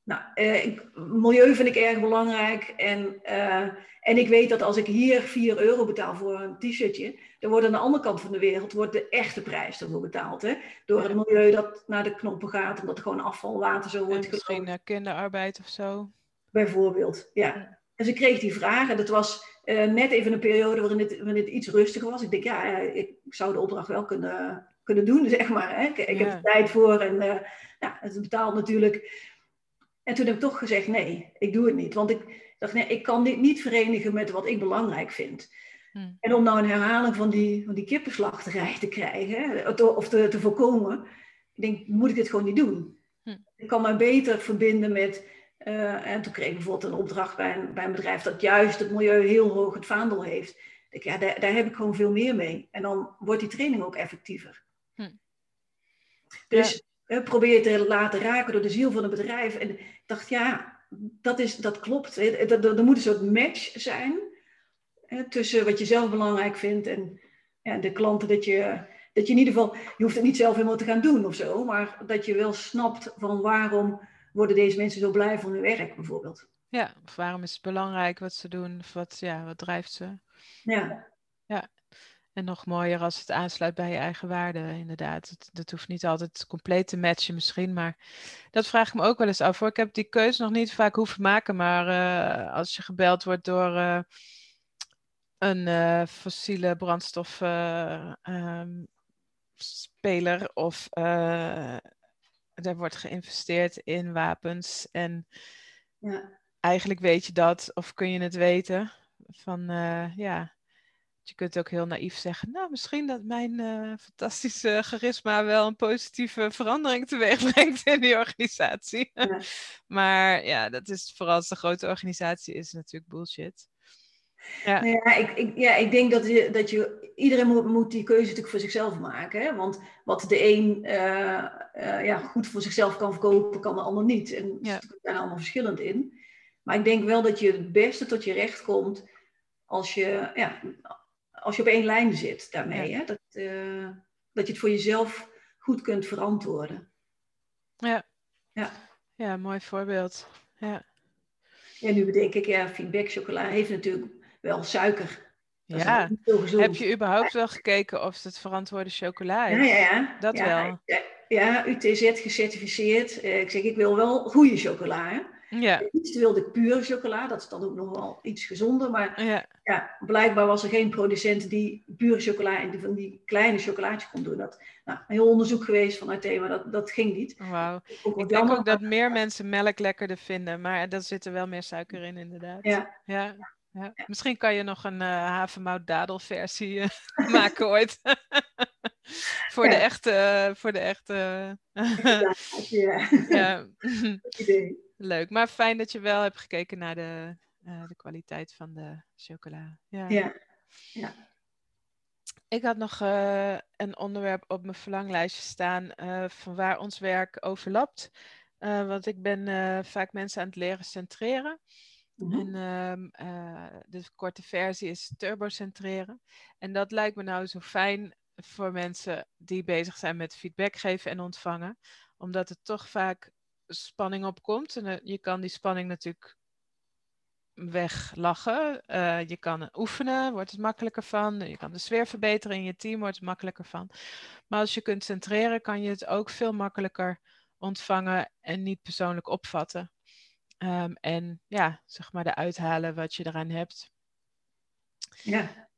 Nou, eh, milieu vind ik erg belangrijk. En, eh, en ik weet dat als ik hier 4 euro betaal voor een t-shirtje, dan wordt aan de andere kant van de wereld wordt de echte prijs ervoor betaald. Hè? Door het milieu dat naar de knoppen gaat, omdat er gewoon afvalwater zo wordt Misschien uh, kinderarbeid of zo. Bijvoorbeeld, ja. En ze kreeg die vraag en dat was net even een periode waarin het, waarin het iets rustiger was. Ik denk, ja, ik zou de opdracht wel kunnen, kunnen doen, <laughs> zeg maar. Hè? Ik, ik heb er tijd voor en nou, het betaalt natuurlijk. En toen heb ik toch gezegd, nee, ik doe het niet. Want ik dacht, nee, ik kan dit niet verenigen met wat ik belangrijk vind. Hmm. En om nou een herhaling van die, van die kippenslachterij te krijgen, of te, te voorkomen, ik denk, moet ik dit gewoon niet doen. Hmm. Ik kan mij beter verbinden met, uh, en toen kreeg ik bijvoorbeeld een opdracht bij een, bij een bedrijf dat juist het milieu heel hoog het vaandel heeft. Ik, ja, daar, daar heb ik gewoon veel meer mee. En dan wordt die training ook effectiever. Hmm. Dus probeer te laten raken door de ziel van het bedrijf. En ik dacht, ja, dat, is, dat klopt. Er moet een soort match zijn hè, tussen wat je zelf belangrijk vindt en ja, de klanten. Dat je, dat je in ieder geval, je hoeft het niet zelf helemaal te gaan doen of zo, maar dat je wel snapt van waarom worden deze mensen zo blij van hun werk bijvoorbeeld. Ja, of waarom is het belangrijk wat ze doen, of wat, ja, wat drijft ze? Ja. Ja, en nog mooier als het aansluit bij je eigen waarden, inderdaad. Dat hoeft niet altijd compleet te matchen misschien, maar dat vraag ik me ook wel eens af. Hoor. Ik heb die keuze nog niet vaak hoeven maken, maar uh, als je gebeld wordt door, uh, een uh, fossiele brandstof ehm, speler of er wordt geïnvesteerd in wapens en ja. eigenlijk weet je dat of kun je het weten van ja je kunt ook heel naïef zeggen, nou misschien dat mijn uh, fantastische charisma wel een positieve verandering teweeg <laughs> brengt in die organisatie. <laughs> maar ja, dat is vooral als de grote organisatie is natuurlijk bullshit. Ja, nou ja, ik, ik, ja ik denk dat je, dat je iedereen moet, moet die keuze natuurlijk voor zichzelf maken. Hè? Want wat de een uh, uh, ja, goed voor zichzelf kan verkopen, kan de ander niet. En ja. er zijn allemaal verschillend in. Maar ik denk wel dat je het beste tot je recht komt als je, ja, als je op één lijn zit daarmee. Hè? Dat, uh, dat je het voor jezelf goed kunt verantwoorden. Ja. Ja, ja mooi voorbeeld. Ja. Ja, nu bedenk ik, ja, feedback chocola heeft natuurlijk wel suiker. ja, heb je überhaupt wel gekeken of het verantwoorde chocola is? Ja, ja, ja. Dat wel. Ja, UTZ gecertificeerd. Eh, ik zeg, ik wil wel goede chocola. Hè? Ja. Iets wilde ik pure chocola, dat is dan ook nog wel iets gezonder. Maar ja. ja blijkbaar was er geen producent die pure chocola en die, van die kleine chocolaatjes kon doen. Dat, nou, een heel onderzoek geweest vanuit thema, dat, dat ging niet. Wauw. Ik denk ook dat meer mensen melk lekkerder vinden, maar daar zit er wel meer suiker in inderdaad. Ja. ja. Ja. Misschien kan je nog een uh, havermout dadelversie uh, <laughs> maken ooit. <laughs> voor, de echte, voor de echte. ja. <laughs> ja. idee. Leuk, maar fijn dat je wel hebt gekeken naar de, uh, de kwaliteit van de chocola. Ja. ja. ja. Ik had nog uh, een onderwerp op mijn verlanglijstje staan uh, van waar ons werk overlapt. want ik ben vaak mensen aan het leren centreren. Mm-hmm. En um, de korte versie is turbocentreren. En dat lijkt me nou zo fijn voor mensen die bezig zijn met feedback geven en ontvangen. Omdat het toch vaak spanning opkomt. En je kan die spanning natuurlijk weglachen. Uh, je kan oefenen, wordt het makkelijker van. Je kan de sfeer verbeteren in je team, wordt het makkelijker van. Maar als je kunt centreren, kan je het ook veel makkelijker ontvangen en niet persoonlijk opvatten. Um, en ja, zeg maar de uithalen wat je eraan hebt. Ja.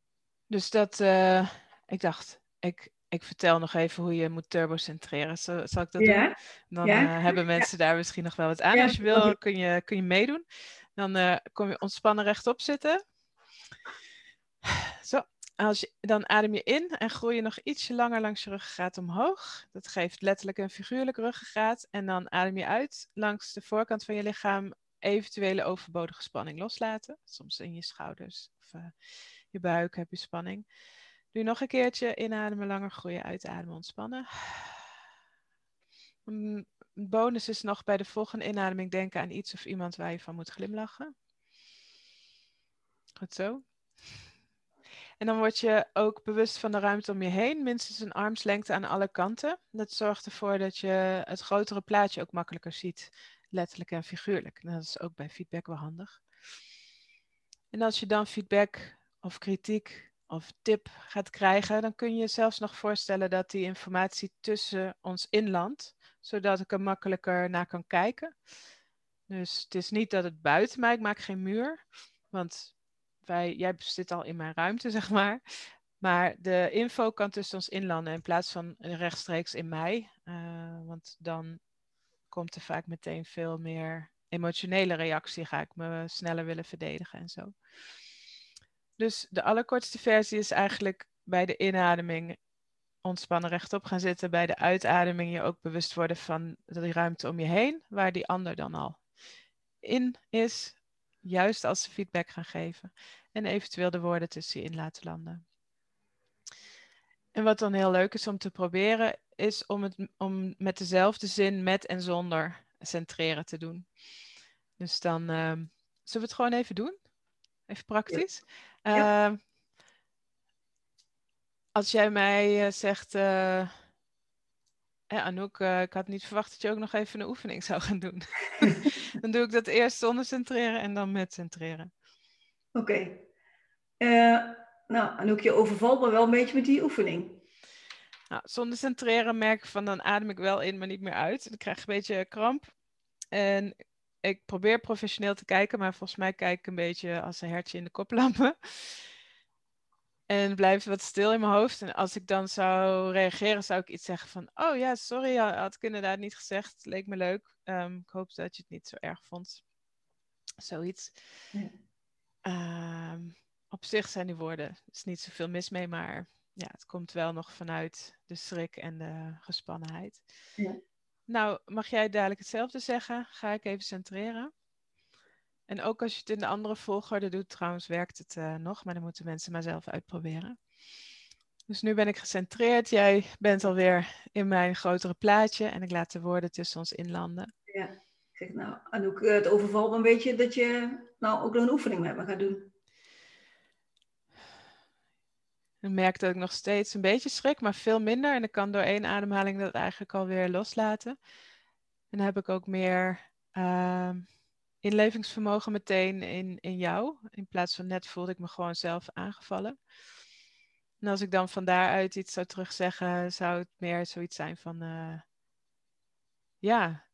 Dus dat, uh, ik dacht, ik, ik vertel nog even hoe je moet turbocentreren. Zal, zal ik dat doen? Dan uh, hebben mensen daar misschien nog wel wat aan. Als je wil, kun je, kun je meedoen. Dan uh, kom je ontspannen rechtop zitten. Zo, als je, dan adem je in en groei je nog ietsje langer langs je ruggengraat omhoog. Dat geeft letterlijk en figuurlijk ruggengraat. En dan adem je uit langs de voorkant van je lichaam eventuele overbodige spanning loslaten. Soms in je schouders of uh, je buik heb je spanning. Nu nog een keertje inademen, langer groeien, uitademen, ontspannen. Een bonus is nog bij de volgende inademing denken aan iets of iemand waar je van moet glimlachen. Goed zo. En dan word je ook bewust van de ruimte om je heen, minstens een armslengte aan alle kanten. Dat zorgt ervoor dat je het grotere plaatje ook makkelijker ziet, letterlijk en figuurlijk. dat is ook bij feedback wel handig. En als je dan feedback of kritiek of tip gaat krijgen, dan kun je zelfs nog voorstellen dat die informatie tussen ons inlandt, zodat ik er makkelijker naar kan kijken. Dus het is niet dat het buiten mij, ik maak geen muur, want wij, jij zit al in mijn ruimte, <laughs> zeg maar. Maar de info kan tussen ons inlanden in plaats van rechtstreeks in mij, uh, want dan komt er vaak meteen veel meer emotionele reactie, ga ik me sneller willen verdedigen en zo. Dus de allerkortste versie is eigenlijk bij de inademing ontspannen rechtop gaan zitten. Bij de uitademing je ook bewust worden van die ruimte om je heen, waar die ander dan al in is. Juist als ze feedback gaan geven. En eventueel de woorden tussen je in laten landen. En wat dan heel leuk is om te proberen, is om, het, om met dezelfde zin met en zonder centreren te doen. Dus dan uh, zullen we het gewoon even doen? Even praktisch. Ehm, als jij mij uh, zegt, uh, Anouk, uh, ik had niet verwacht dat je ook nog even een oefening zou gaan doen. <laughs> dan doe ik dat eerst zonder centreren en dan met centreren. Oké. nou, Anouk, je overvalt me wel een beetje met die oefening. Nou, zonder centreren merk ik van dan adem ik wel in, maar niet meer uit. Dan krijg ik een beetje kramp. En ik probeer professioneel te kijken, maar volgens mij kijk ik een beetje als een hertje in de koplampen. <laughs> En blijft wat stil in mijn hoofd. En als ik dan zou reageren, zou ik iets zeggen van... Oh ja, sorry, had ik inderdaad niet gezegd. Leek me leuk. Ehm, ik hoop dat je het niet zo erg vond. Zoiets. Ja. Ehm, op zich zijn die woorden, er is niet zoveel mis mee, maar ja, het komt wel nog vanuit de schrik en de gespannenheid. Ja. Nou, mag jij dadelijk hetzelfde zeggen? Ga ik even centreren. En ook als je het in de andere volgorde doet, trouwens, werkt het uh, nog, maar dan moeten mensen maar zelf uitproberen. Dus nu ben ik gecentreerd. Jij bent alweer in mijn grotere plaatje en ik laat de woorden tussen ons inlanden. Ja, zeg nou, Anouk, het overvalt een beetje dat je nou ook een oefening met me gaat doen. Ik merk dat ik nog steeds een beetje schrik, maar veel minder. En ik kan door één ademhaling dat eigenlijk alweer loslaten. En dan heb ik ook meer uh, inlevingsvermogen meteen in, in jou. In plaats van net voelde ik me gewoon zelf aangevallen. En als ik dan van daaruit iets zou terugzeggen, zou het meer zoiets zijn van... Uh, ja,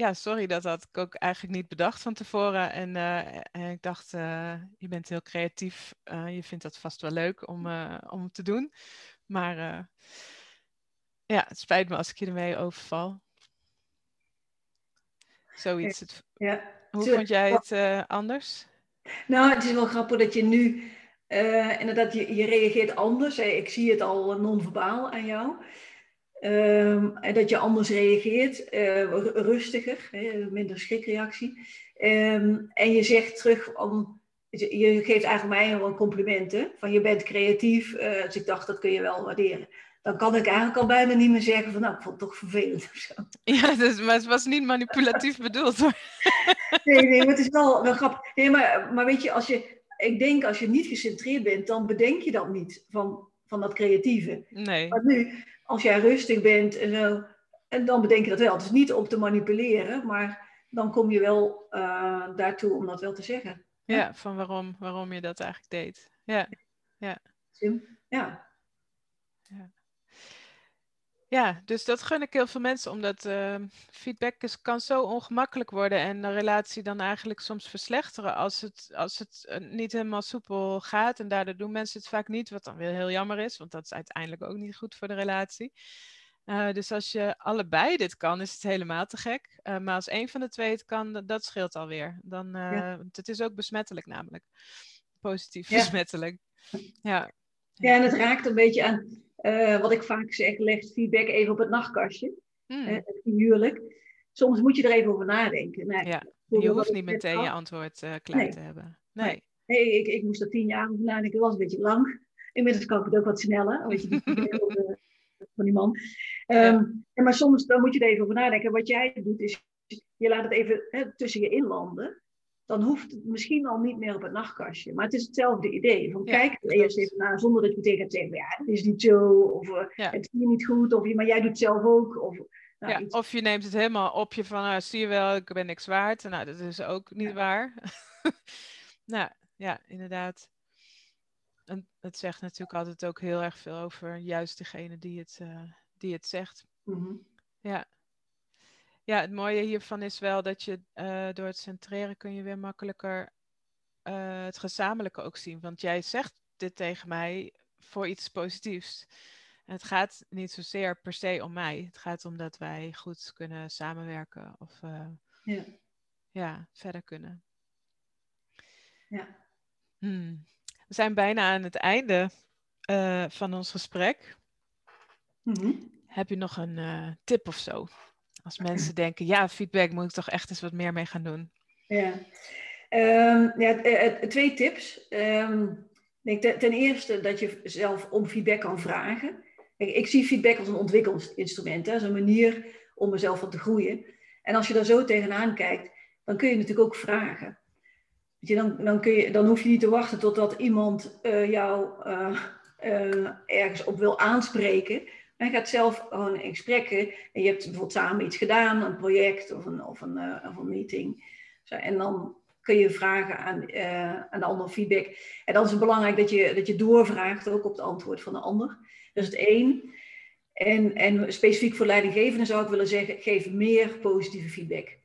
ja, sorry, dat had ik ook eigenlijk niet bedacht van tevoren. En, uh, en ik dacht, uh, je bent heel creatief. Uh, je vindt dat vast wel leuk om, om te doen. Maar ja, het spijt me als ik je ermee overval. Zoiets. Het... Ja. Hoe vond jij het anders? Nou, het is wel grappig dat je nu inderdaad, je, je reageert anders. Ik zie het al non-verbaal aan jou. Um, en dat je anders reageert, uh, rustiger, hè, minder schrikreactie. Um, en je zegt terug, om, je geeft eigenlijk mij wel complimenten, van je bent creatief, uh, dus ik dacht dat kun je wel waarderen. Dan kan ik eigenlijk al bijna niet meer zeggen van nou, ik vond het toch vervelend of zo. <laughs> Ja, dus, maar het was niet manipulatief <laughs> bedoeld hoor. <laughs> Nee, nee, maar het is wel, wel grappig. Nee, maar, maar weet je, als je, ik denk als je niet gecentreerd bent, dan bedenk je dat niet van, van dat creatieve. Nee. Maar nu, als jij rustig bent en zo, en dan bedenk je dat wel. Het is niet om te manipuleren, maar dan kom je wel uh, daartoe om dat wel te zeggen. Ja, van waarom, waarom je dat eigenlijk deed. Ja, ja. Ja. ja. Ja, dus dat gun ik heel veel mensen, omdat uh, feedback is, kan zo ongemakkelijk worden en de relatie dan eigenlijk soms verslechteren als het, als het uh, niet helemaal soepel gaat. En daardoor doen mensen het vaak niet, wat dan weer heel jammer is, want dat is uiteindelijk ook niet goed voor de relatie. Uh, dus als je allebei dit kan, is het helemaal te gek. maar als één van de twee het kan, dat scheelt alweer. Dan, ja. Het is ook besmettelijk namelijk. Positief ja. besmettelijk. Ja. ja, en het raakt een beetje aan uh, wat ik vaak zeg, legt feedback even op het nachtkastje. Mm. Uh, figuurlijk. Soms moet je er even over nadenken. Nee, ja, je hoeft niet meteen je antwoord uh, klaar nee. te hebben. Nee. nee. ik, ik moest er tien jaar over nadenken. Dat was een beetje lang. Inmiddels kan ik het ook wat sneller. <laughs> Weet je, die van die man. Um, ja. Maar soms dan moet je er even over nadenken. Wat jij doet is, je laat het even hè, tussen je inlanden dan hoeft het misschien al niet meer op het nachtkastje. Maar het is hetzelfde idee. Van kijk er eerst even naar, zonder dat je meteen gaat zeggen, ja, het is niet zo, of uh, ja. het is niet goed, of maar jij doet het zelf ook. Of, nou, ja, of je neemt het helemaal op je van, nou, zie je wel, ik ben niks waard. Nou, dat is ook niet waar. <laughs> nou, ja, inderdaad. En het zegt natuurlijk altijd ook heel erg veel over juist degene die het, uh, die het zegt. Mm -hmm. Ja. Ja, het mooie hiervan is wel dat je uh, door het centreren kun je weer makkelijker uh, het gezamenlijke ook zien. Want jij zegt dit tegen mij voor iets positiefs. En het gaat niet zozeer per se om mij. Het gaat om dat wij goed kunnen samenwerken of uh, ja. ja. verder kunnen. Ja. Hmm. We zijn bijna aan het einde van ons gesprek. Mm -hmm. Heb je nog een tip of zo? Als mensen denken, ja, feedback moet ik toch echt eens wat meer mee gaan doen. Ja, um, ja twee tips. Um, ten eerste dat je zelf om feedback kan vragen. Ik, zie feedback als een ontwikkelingsinstrument, als een manier om mezelf van te groeien. En als je daar zo tegenaan kijkt, dan kun je natuurlijk ook vragen. Dan, dan, kun je, dan hoef je niet te wachten totdat iemand uh, jou ergens op wil aanspreken. Je gaat zelf gewoon in gesprekken en je hebt bijvoorbeeld samen iets gedaan, een project of een, of een, uh, of een meeting. Zo, en dan kun je vragen aan, uh, aan de ander feedback. En dan is het belangrijk dat je, dat je doorvraagt ook op het antwoord van de ander. Dat is het één. En, en specifiek voor leidinggevenden zou ik willen zeggen, geef meer positieve feedback.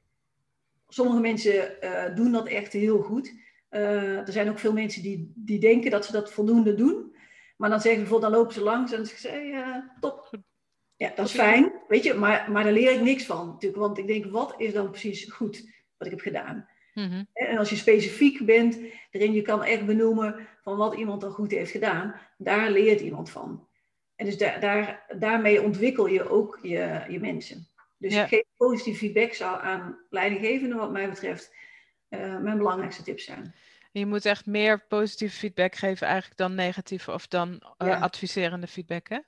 Sommige mensen uh, doen dat echt heel goed. er zijn ook veel mensen die, die denken dat ze dat voldoende doen. Maar dan zeggen ze bijvoorbeeld, dan lopen ze langs en ze zeggen, hey, top. Ja, dat is fijn, weet je, maar, maar daar leer ik niks van natuurlijk. Want ik denk, wat is dan precies goed wat ik heb gedaan? Mhm. En als je specifiek bent, erin je kan echt benoemen van wat iemand dan goed heeft gedaan, daar leert iemand van. En dus daar, daar, daarmee ontwikkel je ook je, je mensen. Dus ja. geef positief feedback zou aan leidinggevenden, wat mij betreft, uh, mijn belangrijkste tips zijn. Je moet echt meer positieve feedback geven eigenlijk dan negatieve of dan uh, adviserende feedback, hè?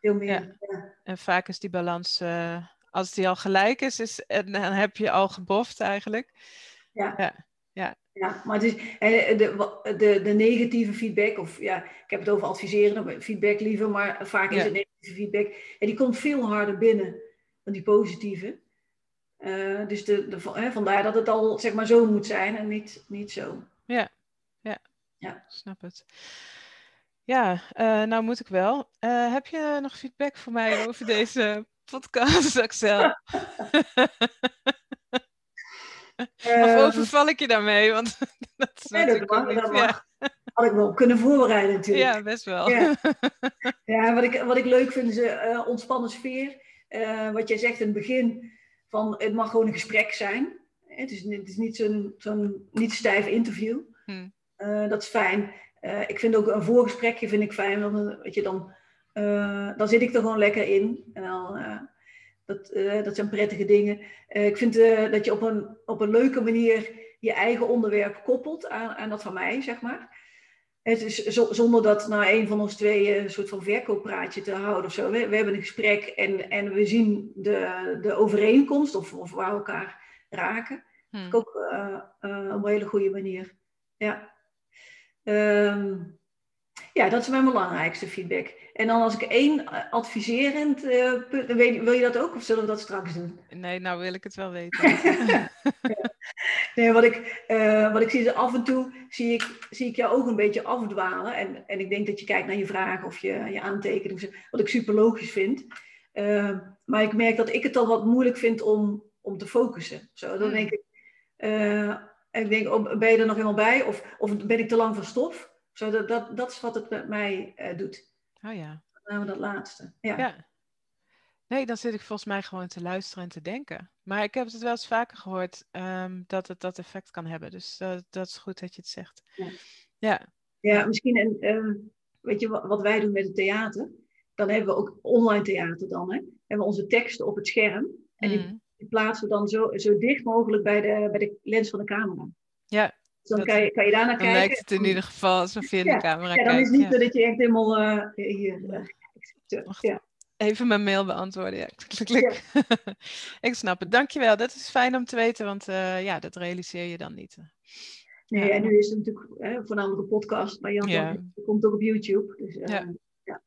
Veel meer, ja. En vaak is die balans, uh, als die al gelijk is, is en dan heb je al geboft eigenlijk. Ja. ja. ja. Ja, maar het is, de, de, de negatieve feedback, of ja, ik heb het over adviseren, feedback liever, maar vaak is het negatieve feedback. En die komt veel harder binnen dan die positieve. Uh, dus de, de, hè, vandaar dat het al zeg maar zo moet zijn en niet, niet zo. Ja, ja, ja. snap het. Ja, uh, nou moet ik wel. Uh, heb je nog feedback voor mij over <laughs> deze podcast, Axel? <laughs> of overval ik je daarmee? Want <laughs> dat is nee, dat mag, dat mag. Had ik wel kunnen voorbereiden natuurlijk. Ja, best wel. Ja, ja wat, ik, wat ik leuk vind is uh, ontspannen sfeer. Wat jij zegt in het begin, van het mag gewoon een gesprek zijn. Het is, het is niet zo'n niet stijf interview. Hmm. Uh, dat is fijn. ik vind ook een voorgesprekje vind ik fijn, want weet je, dan, dan zit ik er gewoon lekker in. En dan, dat, dat zijn prettige dingen. ik vind dat je op een, op een leuke manier je eigen onderwerp koppelt aan, aan dat van mij, zeg maar. Het is zonder dat nou een van ons twee een soort van verkooppraatje te houden of zo. We, we hebben een gesprek en, en we zien de, de overeenkomst of, of waar we elkaar raken. Hmm. Is ook uh, uh, op een hele goede manier. Ja. Um, ja, dat is mijn belangrijkste feedback. En dan als ik één eh, adviserend uh, punt, wil je dat ook of zullen we dat straks doen? Nee, nou wil ik het wel weten. <laughs> nee, wat ik, uh, wat ik zie is af en toe zie ik, zie ik jou ook een beetje afdwalen. En, en ik denk dat je kijkt naar je vragen of je, je aantekeningen, wat ik super logisch vind. Uh, maar ik merk dat ik het dan wat moeilijk vind om, om te focussen. Zo, dan hmm. denk ik, ik denk, oh, ben je er nog helemaal bij? Of, of ben ik te lang van stof? Zo, dat, dat, dat is wat het met mij doet. Oh ja. Dan dat laatste. Ja. ja. Nee, dan zit ik volgens mij gewoon te luisteren en te denken. Maar ik heb het wel eens vaker gehoord um, dat het dat effect kan hebben. Dus uh, dat is goed dat je het zegt. Ja, ja. ja misschien, en, uh, weet je wat, wat, wij doen met het theater? Dan hebben we ook online theater dan. Hè? Hebben we onze teksten op het scherm. En die, mm. Die, plaatsen we dan zo, zo dicht mogelijk bij de, bij de lens van de camera. Ja, dan kan, je, kan je daarna kijken. Dan lijkt het in ieder geval alsof je in de camera kijkt. Ja, dan is het niet dat je echt helemaal uh, hier... Uh, ja. Even mijn mail beantwoorden. Ja, <laughs> klik, <laughs> ik snap het. Dankjewel. Dat is fijn om te weten, want uh, ja, dat realiseer je dan niet. Nee, en nu is het natuurlijk hè, voornamelijk een podcast, maar Jan ja. komt ook op YouTube. Dus, uh, ja. Ja.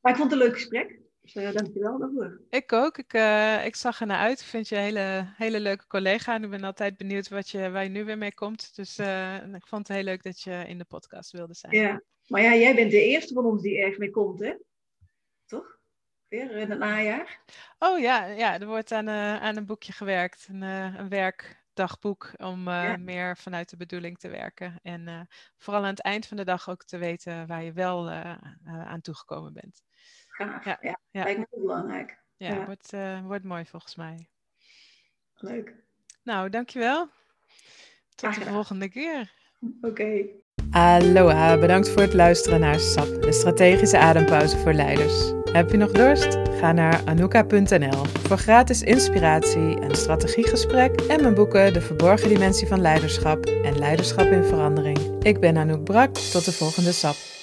Maar ik vond het een leuk gesprek. Dus uh, dankjewel daarvoor. Ik ook. Ik, uh, ik zag er naar uit. Ik vind je een hele, hele leuke collega. En ik ben altijd benieuwd wat je, waar je nu weer mee komt. Dus uh, ik vond het heel leuk dat je in de podcast wilde zijn. Ja, maar ja, jij bent de eerste van ons die ergens mee komt, hè? Toch? Weer in het najaar? Oh ja, ja er wordt aan, aan een boekje gewerkt. Een, een werkdagboek om ja. meer vanuit de bedoeling te werken. En vooral aan het eind van de dag ook te weten waar je wel aan toegekomen bent. Ja, ja. ja. lijkt me heel belangrijk. Ja, ja. Wordt, uh, wordt mooi volgens mij. Leuk. Nou, dankjewel. Tot de volgende keer. Oké. Okay. Aloha, bedankt voor het luisteren naar SAP, de strategische adempauze voor leiders. Heb je nog dorst? Ga naar anouka.nl voor gratis inspiratie, een strategiegesprek en mijn boeken De Verborgen Dimensie van Leiderschap en Leiderschap in Verandering. Ik ben Anouk Brak, tot de volgende SAP.